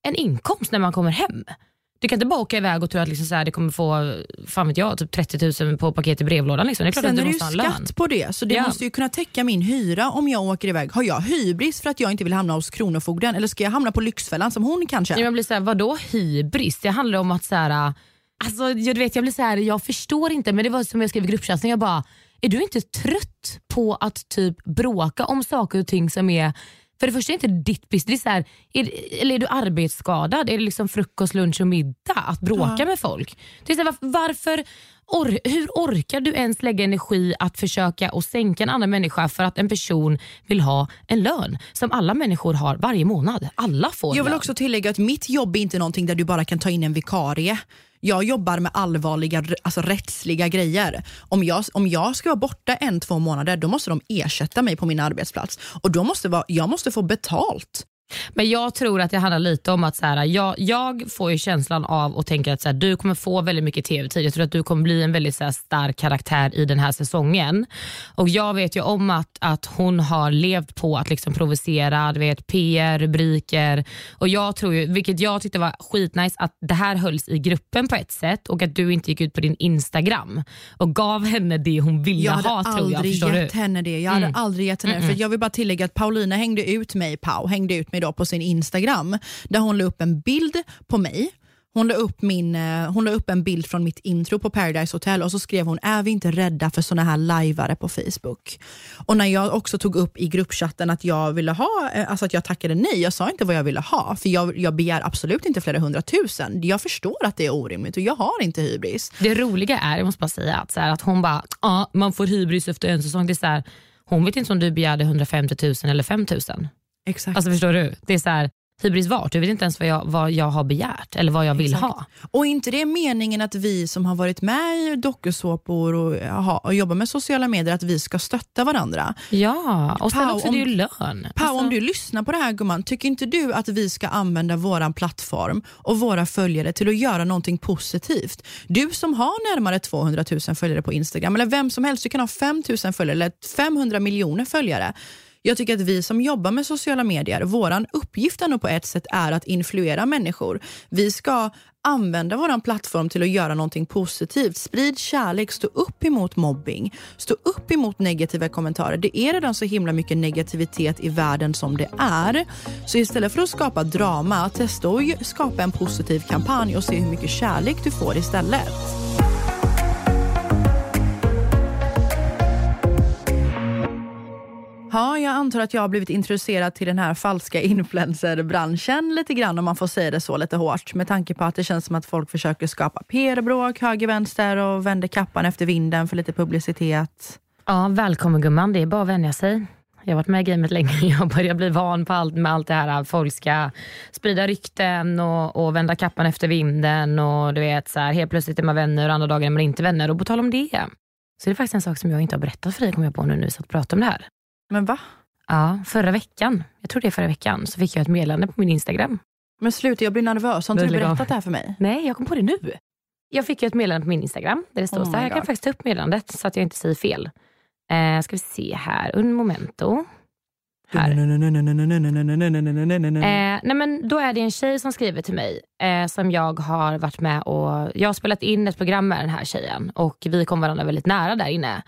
en inkomst när man kommer hem. Du kan inte bara åka iväg och tro att liksom så här, det kommer få fan vet jag, typ 30 000 på paket i brevlådan. Liksom. Det är klart Sen att du är det ju skatt på det, så det ja. måste ju kunna täcka min hyra om jag åker iväg. Har jag hybris för att jag inte vill hamna hos Kronofogden eller ska jag hamna på Lyxfällan som hon kanske? Jag blir så här, vadå hybris? Det handlar om att så här, alltså, jag, vet, jag blir så här, jag förstår inte men det var som jag skrev i gruppchatten, jag bara, är du inte trött på att typ bråka om saker och ting som är För det första är det inte ditt business. Det är så här, är, eller är du arbetsskadad? Är det liksom frukost, lunch och middag att bråka Ja. med folk? Det är så här, varför, or, hur orkar du ens lägga energi att försöka och sänka en annan människa för att en person vill ha en lön som alla människor har varje månad? Alla får Jag vill lön. också tillägga att mitt jobb är inte någonting där du bara kan ta in en vikarie. Jag jobbar med allvarliga alltså rättsliga grejer. Om jag, om jag ska vara borta en, två månader, då måste de ersätta mig på min arbetsplats. Och då måste vara, jag måste få betalt. Men jag tror att det handlar lite om att så här, jag, jag får ju känslan av och tänker att så här, du kommer få väldigt mycket tv-tid. Jag tror att du kommer bli en väldigt så här, stark karaktär i den här säsongen. Och Jag vet ju om att, att hon har levt på att liksom provocera, du vet, PR, rubriker. Och jag tror ju, vilket jag tyckte var skitnice, att det här hölls i gruppen på ett sätt och att du inte gick ut på din Instagram och gav henne det hon ville Jag hade ha. tror jag, aldrig förstår gett du? henne det. Jag hade aldrig gett henne det. För Jag vill bara tillägga att Paulina hängde ut mig, Pau, hängde ut mig då på sin Instagram där hon la upp en bild på mig. Hon la, upp min, eh, hon la upp en bild från mitt intro på Paradise Hotel och så skrev hon, är vi inte rädda för såna här lajvare på Facebook? Och när jag också tog upp i gruppchatten att jag ville ha, eh, alltså att jag tackade nej, jag sa inte vad jag ville ha, för jag, jag begär absolut inte flera hundratusen. Jag förstår att det är orimligt och jag har inte hybris. Det roliga är, jag måste bara säga, att, så här, att hon bara, ja man får hybris efter en säsong. Det är så här, hon vet inte om du begärde 150 000 eller 5 000. Exakt. Alltså förstår du? Det är så här, hybris vart? Du vet inte ens vad jag, vad jag har begärt eller vad jag vill Exakt. ha. Och inte det är meningen att vi som har varit med i dokusåpor och, och jobbar med sociala medier, att vi ska stötta varandra. Ja, och sen Pau, också om- det är ju lön. Pau, Alltså, om du lyssnar på det här gumman, tycker inte du att vi ska använda våran plattform och våra följare till att göra någonting positivt? Du som har närmare 200 000 följare på Instagram, eller vem som helst, du kan ha 5 000 följare eller 500 miljoner följare. Jag tycker att vi som jobbar med sociala medier, våran uppgift ändå på ett sätt är att influera människor. Vi ska använda våran plattform till att göra någonting positivt. Sprid kärlek, stå upp emot mobbing, stå upp emot negativa kommentarer. Det är redan så himla mycket negativitet i världen som det är. Så istället för att skapa drama, testa att skapa en positiv kampanj och se hur mycket kärlek du får istället. Ja, jag antar att jag har blivit introducerad till den här falska influencerbranschen lite grann om man får säga det så lite hårt. Med tanke på att det känns som att folk försöker skapa PR-bråk höger, vänster och vänder kappan efter vinden för lite publicitet. Ja, välkommen gumman, det är bara att vänja sig. Jag har varit med i gamet länge, jag börjar bli van på allt med allt det här. Folk ska sprida rykten och, och vända kappan efter vinden och du vet så här, helt plötsligt är man vänner och andra dagar är man inte vänner. Och på tal om det, så är det faktiskt en sak som jag inte har berättat för dig, kommer jag på nu när vi satt och pratade om det här. Men va? Ja, förra veckan, jag tror det är förra veckan, så fick jag ett meddelande på min Instagram. Men sluta, jag blir nervös. Har inte du av. berättat det här för mig? Nej, jag kom på det nu. Jag fick ju ett meddelande på min Instagram där det står Oh så här, jag kan faktiskt ta upp meddelandet så att jag inte säger fel. Eh, ska vi se här, un momento. Här. Eh, nej men då är det en tjej som skriver till mig eh, som jag har varit med och jag har spelat in ett program med den här tjejen och vi kom varandra väldigt nära där inne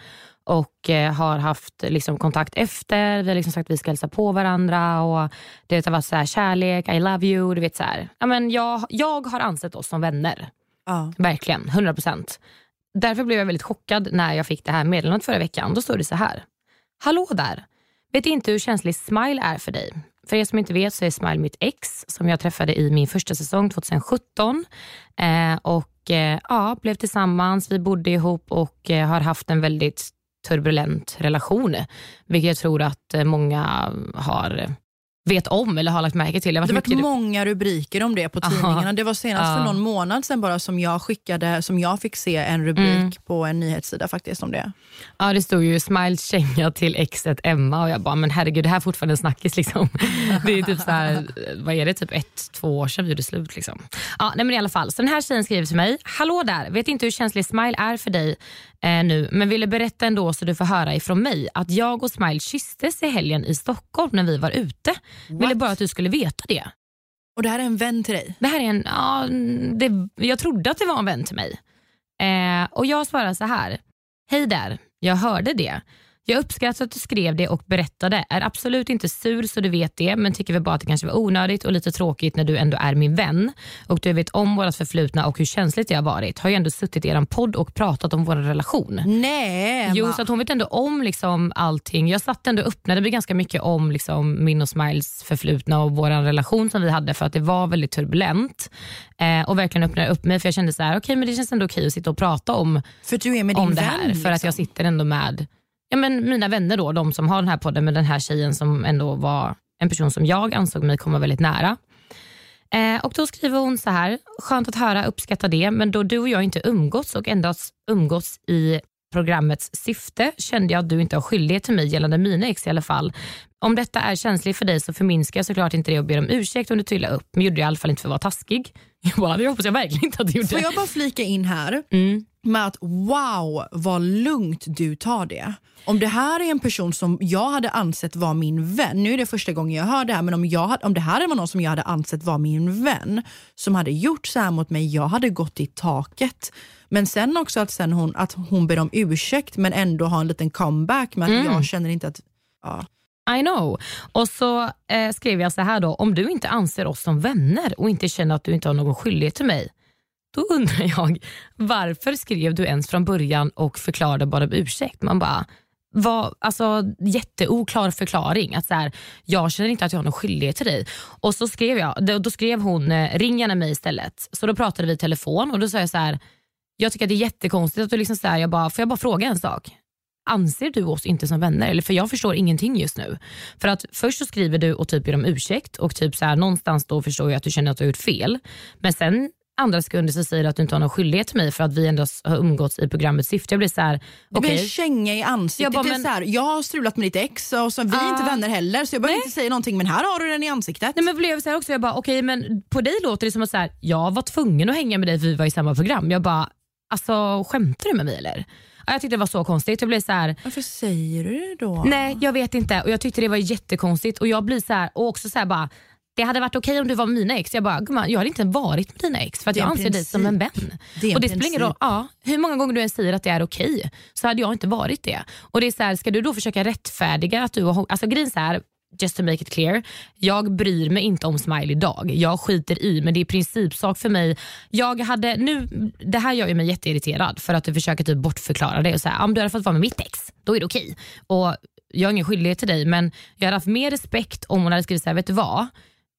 och eh, har haft liksom, kontakt efter. Vi har liksom sagt att vi ska hälsa på varandra och det har varit så här, kärlek, I love you. Du vet, så här. Ja, men jag, jag har ansett oss som vänner. Ja. Verkligen, 100%. Därför blev jag väldigt chockad när jag fick det här meddelandet förra veckan. Då står det så här. Hallå där. Vet inte hur känslig Smile är för dig. För er som inte vet så är Smile mitt ex som jag träffade i min första säsong 2017. Eh, och eh, ja, blev tillsammans, vi bodde ihop och eh, har haft en väldigt turbulent relation. Vilket jag tror att eh, många har vet om eller har lagt märke till. Det har varit mycket- varit många rubriker om det på Aha. tidningarna. Det var senast för någon månad sedan bara som jag skickade, som jag fick se en rubrik Mm. på en nyhetssida faktiskt om det. Ja, det stod ju Smiles känga till exet Emma och jag bara, men herregud det här är fortfarande en snackis. Liksom. Det är typ så här, vad är det, typ ett, två år sedan vi gjorde slut. Liksom. Ja, nej, men i alla fall, så den här tjejen skriver till mig, hallå där, vet inte hur känslig Smile är för dig eh, nu, men ville berätta ändå så du får höra ifrån mig att jag och Smile kysstes i helgen i Stockholm när vi var ute. Ville bara att du skulle veta det. Och det här är en vän till dig? Det här är en, ja, det, jag trodde att det var en vän till mig. Eh, och jag svarar så här. Hej där, jag hörde det. Jag uppskattar att du skrev det och berättade. Är absolut inte sur så du vet det, men tycker väl bara att det kanske var onödigt och lite tråkigt när du ändå är min vän och du vet om vårt förflutna och hur känsligt det har varit. Har ju ändå suttit i er podd och pratat om vår relation. Nej, Jo, så att hon vet ändå om liksom allting. Jag satt ändå och öppnade ganska mycket om liksom min och Smiles förflutna och vår relation som vi hade för att det var väldigt turbulent. Eh, och verkligen öppnade upp mig för jag kände så här, okej men det känns ändå okej att sitta och prata om, För du är med din om det vän. här. För att jag liksom. sitter ändå med ja, men mina vänner, då, de som har den här podden med den här tjejen som ändå var en person som jag ansåg mig komma väldigt nära. Eh, och Då skriver hon så här, skönt att höra, uppskatta det, men då du och jag inte umgåtts och endast umgåtts i programmets syfte kände jag att du inte har skyldighet till mig gällande mina ex i alla fall. Om detta är känsligt för dig så förminskar jag såklart inte det och ber om ursäkt om du trillar upp, men gjorde jag i alla fall inte för att vara taskig. Jag bara, det hoppas jag verkligen inte att du gjorde. Får jag bara flika in här Mm. Med att wow vad lugnt du tar det. Om det här är en person som jag hade ansett vara min vän, nu är det första gången jag hör det här, men om, jag, om det här var någon som jag hade ansett vara min vän som hade gjort så här mot mig, jag hade gått i taket. Men sen också att, sen hon, att hon ber om ursäkt men ändå har en liten comeback med att Mm. jag känner inte att ja. I know. Och så eh, skrev jag så här då, om du inte anser oss som vänner och inte känner att du inte har någon skyldighet till mig, då undrar jag varför skrev du ens från början och förklarade bara om ursäkt? Man bara, var, alltså, jätteoklar förklaring. Att så här, jag känner inte att jag har någon skyldighet till dig. Och så skrev jag, då, då skrev hon, eh, ring gärna mig istället. Så då pratade vi i telefon och då sa jag så här, jag tycker att det är jättekonstigt att du liksom så här, jag bara, får jag bara fråga en sak? Anser du oss inte som vänner? Eller för jag förstår ingenting just nu. För att först så skriver du och typ ber om ursäkt och typ så här, någonstans då förstår jag att du känner att du har gjort fel. Men sen andra sekunder så säger du att du inte har någon skyldighet till mig för att vi ändå har umgåtts i programmets syfte. Jag blir så här, Det blir en känga i ansiktet. Jag bara, men- så här, jag har strulat med ditt ex och så, vi är Ah. inte vänner heller så jag behöver inte säga någonting men här har du den i ansiktet. Nej, men blev så här också, jag bara, okej men på dig låter det som att så här, jag var tvungen att hänga med dig för vi var i samma program. Jag bara, alltså skämtar du med mig eller? Ja, Jag tyckte det var så konstigt. Jag blev så här, Varför säger du det då? nej jag vet inte och jag tyckte det var jättekonstigt och jag blir så här, och också så här bara det hade varit okej om du var mina ex. Jag bara, "Gumman, jag hade inte varit med dina ex för jag anser dig princip. som en vän. Det en och det spelar ingen roll, ja, hur många gånger du än säger att det är okej så hade jag inte varit det. Och det är så här, Ska du då försöka rättfärdiga att du har... Alltså grejen så här, just to make it clear, jag bryr mig inte om Smile idag. Jag skiter i, men det är principsak för mig. Jag hade, nu, det här gör ju mig jätteirriterad för att du försöker typ bortförklara det och säga om du hade fått vara med mitt ex, då är det okej. Och jag har ingen skyldighet till dig men jag hade haft mer respekt om hon hade skrivit så här, vet du vad?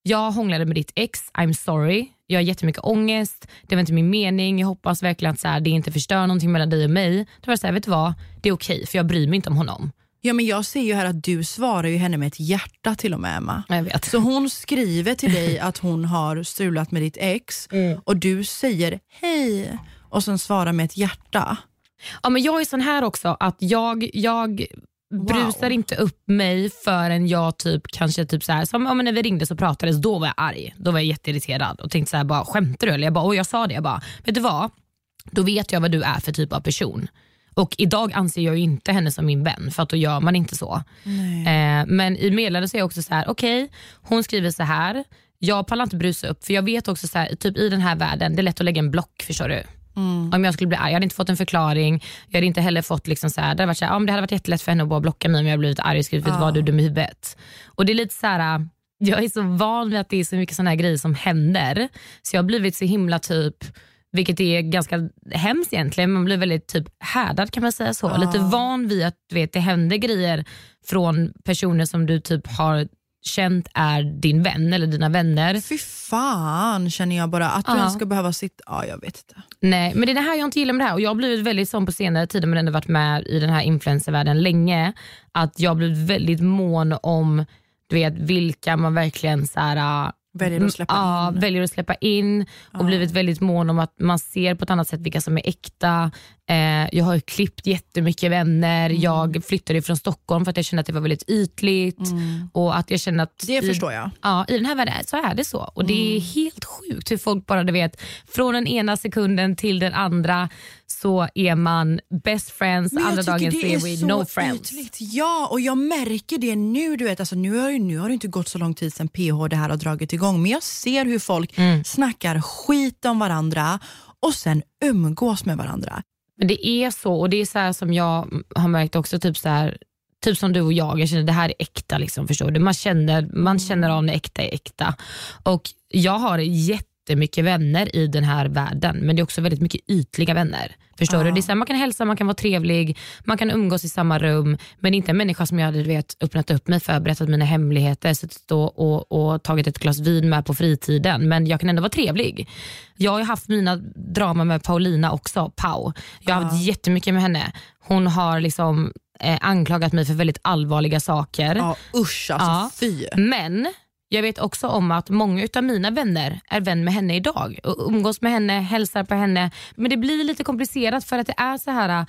Jag hånglade med ditt ex, I'm sorry. Jag har jättemycket ångest, det var inte min mening. Jag hoppas verkligen att så här, det inte förstör någonting mellan dig och mig. Då var det så här, vet du vad? Det är okej för jag bryr mig inte om honom. Ja, men jag ser ju här att du svarar ju henne med ett hjärta till och med Emma. Jag vet. Så hon skriver till dig att hon har strulat med ditt ex Mm. och du säger hej och sen svarar med ett hjärta. Ja, men jag är sån här också att jag, jag brusar inte upp mig förrän jag typ kanske typ så här, som ja, men när vi ringde så pratades, då var jag arg. Då var jag jätteirriterad och tänkte så här, bara skämtar du eller? Jag bara, och jag sa det, jag bara, vet du vad? Då vet jag vad du är för typ av person. Och idag anser jag ju inte henne som min vän för att då gör man inte så. Eh, men i meddelandet så är jag också så här, okej hon skriver så här, jag pallar inte brusa upp för jag vet också så här, typ i den här världen, det är lätt att lägga en block förstår du. Om jag skulle bli arg, jag hade inte fått en förklaring. Jag hade inte heller fått liksom så här, det, hade varit så här, ja, det hade varit jättelätt för henne att bara blocka mig om jag blivit arg och skrivit vad du dum i huvudet. Och det är lite så här, jag är så van vid att det är så mycket såna här grejer som händer. Så jag har blivit så himla typ, vilket är ganska hemskt egentligen, man blir väldigt typ härdad kan man säga så. Lite van vid att vet, det händer grejer från personer som du typ har känt är din vän eller dina vänner. Fy fan känner jag bara, att du ens ska behöva sitta... Ja, jag vet inte. Nej, men det är det här jag inte gillar med det här och jag har blivit väldigt sån på senare tid men ändå varit med i den här influencervärlden länge att jag har blivit väldigt mån om du vet, vilka man verkligen så här, Väljer att släppa ja, in. väljer att släppa in och blivit väldigt mån om att man ser på ett annat sätt vilka som är äkta. Eh, jag har ju klippt jättemycket vänner. Mm. Jag flyttade från Stockholm för att jag kände att det var väldigt ytligt. Och att jag kände att Mm. Det i, förstår jag. Ja, I den här världen så är det så. Och Det är Mm. helt sjukt hur folk bara, du vet, från den ena sekunden till den andra så är man best friends, Men andra dagen det så är vi så no friends. Ytligt. Ja, och jag märker det nu. Du vet, alltså, nu, har, nu har det inte gått så lång tid sedan PH det här har dragit igång, men jag ser hur folk Mm. snackar skit om varandra och sen umgås med varandra. Men det är så och det är så här som jag har märkt också typ så här typ som du och jag, jag känner det här är äkta. Liksom, förstår du? Man, känner, man känner av när äkta är äkta. Och jag har jättemycket vänner i den här världen, men det är också väldigt mycket ytliga vänner. Förstår du? Det är så här, man kan hälsa, man kan vara trevlig, man kan umgås i samma rum, men inte en människa som jag hade vet, öppnat upp mig för, berättat mina hemligheter, suttit och, och, och tagit ett glas vin med på fritiden. Men jag kan ändå vara trevlig. Jag har haft mina drama med Paulina också, Pau. Jag har haft jättemycket med henne. Hon har liksom eh, anklagat mig för väldigt allvarliga saker. Ja, usch alltså Ja. fy. Men jag vet också om att många av mina vänner är vän med henne idag. Och umgås med henne, hälsar på henne. Men det blir lite komplicerat för att det är så här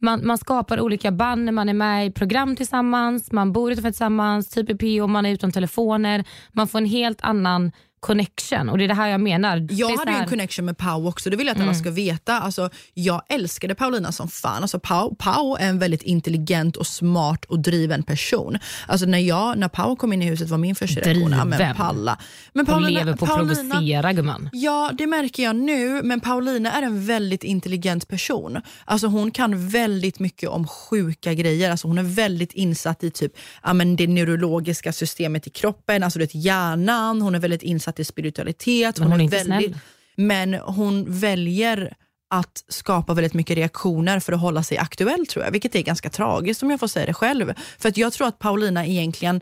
man, man skapar olika band när man är med i program tillsammans, man bor utanför tillsammans, typ i PO, man är utan telefoner. Man får en helt annan connection och det är det här jag menar. Jag hade ju här- en connection med Pau också, det vill jag att alla ska veta. Alltså, jag älskade Paulina som fan. Alltså, Pau, Pau är en väldigt intelligent och smart och driven person. Alltså, när, jag, när Pau kom in i huset var min första reaktion, ja, men palla. Men Hon Paulina- lever på att provocera gumman. Ja, det märker jag nu, men Paulina är en väldigt intelligent person. Alltså hon kan väldigt mycket om sjuka grejer. Alltså hon är väldigt insatt i typ, ja, men det neurologiska systemet i kroppen, alltså det hjärnan. Hon är väldigt insatt i spiritualitet. Men hon är inte väldigt, snäll. Men hon väljer att skapa väldigt mycket reaktioner för att hålla sig aktuell tror jag, vilket är ganska tragiskt om jag får säga det själv. För att jag tror att Paulina egentligen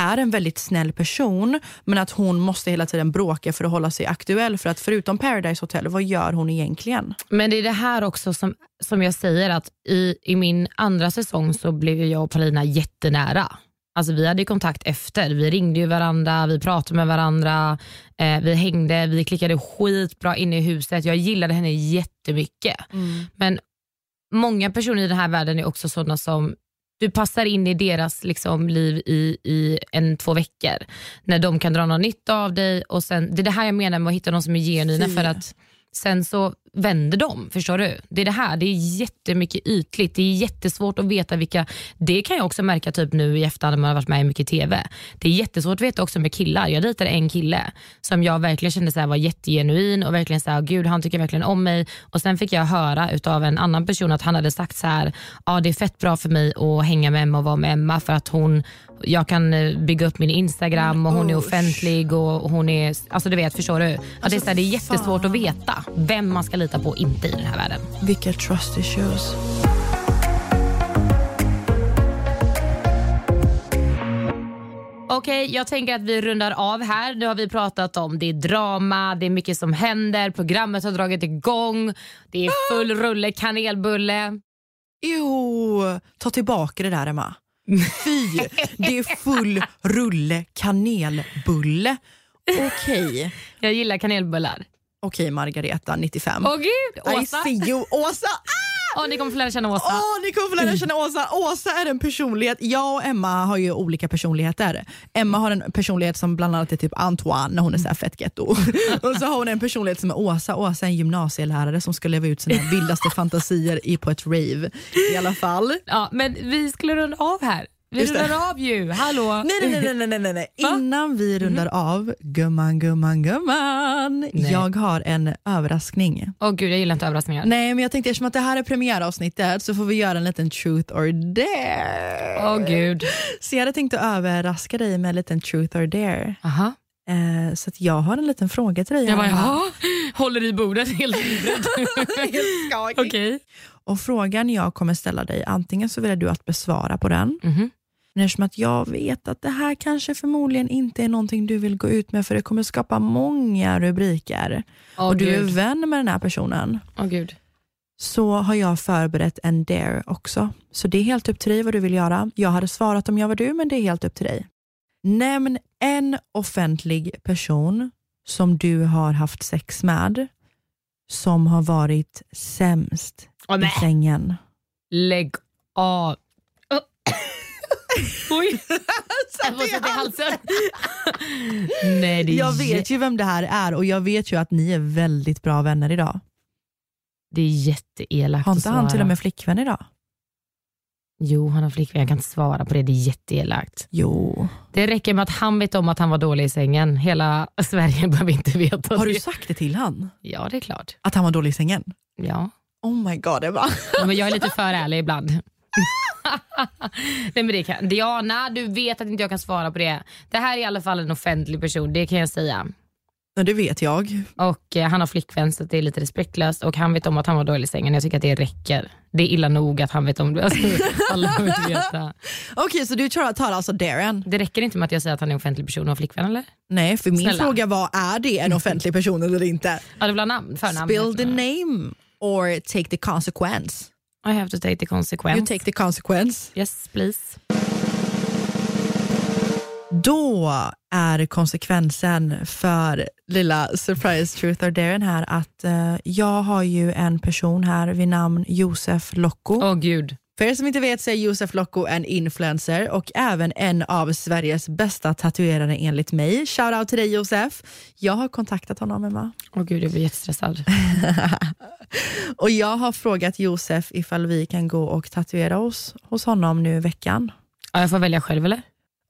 är en väldigt snäll person, men att hon måste hela tiden bråka för att hålla sig aktuell. För att förutom Paradise Hotel, vad gör hon egentligen? Men det är det här också som, som jag säger att i, i min andra säsong så blev jag och Paulina jättenära. Alltså vi hade ju kontakt efter, vi ringde ju varandra, vi pratade med varandra, eh, vi hängde, vi klickade skitbra inne i huset. Jag gillade henne jättemycket. Men många personer i den här världen är också sådana som du passar in i deras liksom, liv i, i en, två veckor. När de kan dra något nytta av dig. Och sen, det är det här jag menar med att hitta någon som är genuina. Fy. För att sen så vänder de. Förstår du? Det är det här. Det är jättemycket ytligt. Det är jättesvårt att veta vilka... Det kan jag också märka typ nu i efterhand när man har varit med i mycket TV. Det är jättesvårt att veta också med killar. Jag dejtade en kille som jag verkligen kände så här var jättegenuin och verkligen så här, gud han tycker verkligen om mig. Och Sen fick jag höra utav en annan person att han hade sagt så här, ja det är fett bra för mig att hänga med Emma och vara med Emma för att hon jag kan eh, bygga upp min Instagram och hon är offentlig och hon är, alltså du vet, förstår du? Att det, är så här, det är jättesvårt att veta vem man ska lita på och inte i den här världen. Vilka trust issues. Okej, jag tänker att vi rundar av här. Nu har vi pratat om det är drama, det är mycket som händer, programmet har dragit igång, det är full rulle kanelbulle. Jo, ta tillbaka det där Emma. Fy, det är full rulle kanelbulle. Okej, Jag gillar kanelbullar. Okej Margareta, 95. Åh gud, I Åsa! see you, Åsa! Ah! Åh, ni kommer få lära känna Åsa. Åh, ni kommer få lära känna Åsa. Åsa är en personlighet. Jag och Emma har ju olika personligheter. Emma har en personlighet som bland annat är typ Antoine när hon är så här fett getto. och så har hon en personlighet som är Åsa. Åsa är en gymnasielärare som ska leva ut sina vildaste fantasier i på ett rave. I alla fall. Ja, men vi skulle runda av här. Vi Just det. rundar av ju. Hallå? Nej, nej, nej, nej, nej, nej? Innan vi rundar av, gumman, gumman, gumman. Nej. Jag har en överraskning. Åh gud, jag gillar inte överraskningar. Nej, men jag tänkte eftersom att det här är premiäravsnittet så får vi göra en liten truth or dare. Åh gud. Så jag hade tänkt att överraska dig med en liten truth or dare. Aha. Eh, så att jag har en liten fråga till dig. Jag bara, jaha. Håller i bordet helt livrädd. Okej. Och frågan jag kommer ställa dig, antingen så vill du att besvara på den, Mhm. Men eftersom att jag vet att det här kanske förmodligen inte är någonting du vill gå ut med för det kommer skapa många rubriker Åh och du är gud. vän med den här personen, Åh gud. så har jag förberett en dare också. Så det är helt upp till dig vad du vill göra. Jag hade svarat om jag var du, men det är helt upp till dig. Nämn en offentlig person som du har haft sex med som har varit sämst Åh, i sängen. Lägg av. Oj, jag får sätta i halsen. Nej, det är, Jag vet ju vem det här är och jag vet ju att ni är väldigt bra vänner idag. det är jätteelakt Har inte han till och med flickvän idag? Jo, han har flickvän. Jag kan inte svara på det. Det är jätteelakt. Jo. Det räcker med att han vet om att han var dålig i sängen. Hela Sverige behöver inte veta Har du det. sagt det till han? Ja, det är klart. Att han var dålig i sängen? Ja. Oh my god Ebba. Men jag är lite för ärlig ibland. Nej, men det kan. Diana, du vet att inte jag kan svara på det. Det här är i alla fall en offentlig person, det kan jag säga. Ja, det vet jag. Och eh, Han har flickvän så det är lite respektlöst och han vet om att han var dålig i sängen. Jag tycker att det räcker. Det är illa nog att han vet om det. Alltså, alla vill veta. Okej, så du tar, tar alltså Darren? Det räcker inte med att jag säger att han är offentlig person och har flickvän eller? Nej, för min Snälla. fråga var, är det en offentlig person eller inte? Ja, det ha namn, förnamn. Spill the name or take the consequence. I have to take the consequence. You take the consequence. Yes, please. Då är konsekvensen för lilla surprise truth or daren här att eh, jag har ju en person här vid namn Josef Locko. Åh gud. För er som inte vet så är Josef Locko en influencer och även en av Sveriges bästa tatuerare enligt mig. Shoutout till dig Josef. Jag har kontaktat honom Emma. Åh gud, jag blir jättestressad. Och jag har frågat Josef ifall vi kan gå och tatuera oss hos honom nu i veckan. Ja, jag får välja själv eller?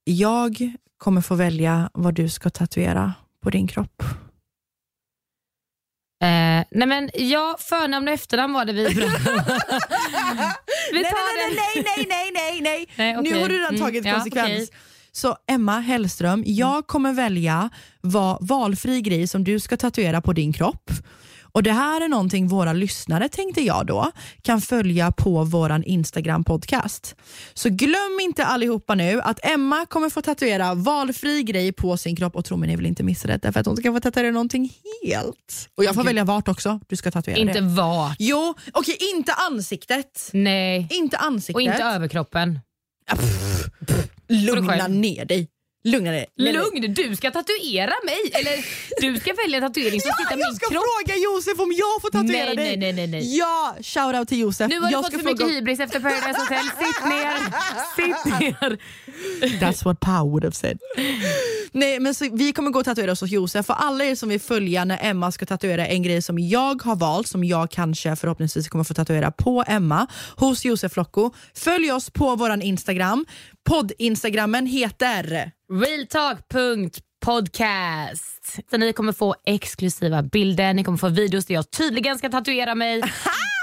Jag kommer få välja vad du ska tatuera på din kropp. Eh, nej men ja, förnamn och efternamn var det vi pratade om. Nej, nej, nej, nej, nej, nej, nej. Nej, Nu okej. har du redan Mm, tagit ja, konsekvens. okej. Så Emma Hellström, jag kommer välja vad valfri grej som du ska tatuera på din kropp. Och Det här är någonting våra lyssnare, tänkte jag då, kan följa på våran Instagram-podcast. Så glöm inte allihopa nu att Emma kommer få tatuera valfri grej på sin kropp och tro mig, ni vill inte missa det, för att hon ska få tatuera någonting helt. Och jag får Okej. välja vart också du ska tatuera Inte det. vart. Jo, okej, inte ansiktet. Nej. Inte ansiktet. Och inte överkroppen. Lugna själv. ner dig. Lugna dig. Lugn, du ska tatuera mig. Eller du ska välja en tatuering som Ja, sitter jag ska kropp. fråga Josef om jag får tatuera Nej, dig. nej, nej, nej. Ja, shoutout till Josef. Nu har jag du fått för mycket hybris efter Paradise Hotel. Sitt ner. Sitt ner. That's what Pow would have said. Nej, men så, vi kommer gå och tatuera oss hos Josef. För alla er som vill följa när Emma ska tatuera en grej som jag har valt, som jag kanske förhoppningsvis kommer få tatuera på Emma, hos Josef Locko. Följ oss på våran Instagram. Podd-instagrammen heter... Realtalk.podcast. Så ni kommer få exklusiva bilder, ni kommer få videos där jag tydligen ska tatuera mig.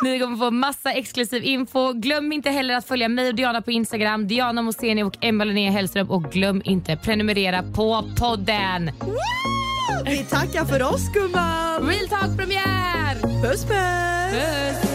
Ni kommer få massa exklusiv info. Glöm inte heller att följa mig och Diana på Instagram, Diana Moseni och Emma Linnea Hellström. Och glöm inte prenumerera på podden. Vi tackar för oss gumman! Real Talk premiär! Puss puss! Puss!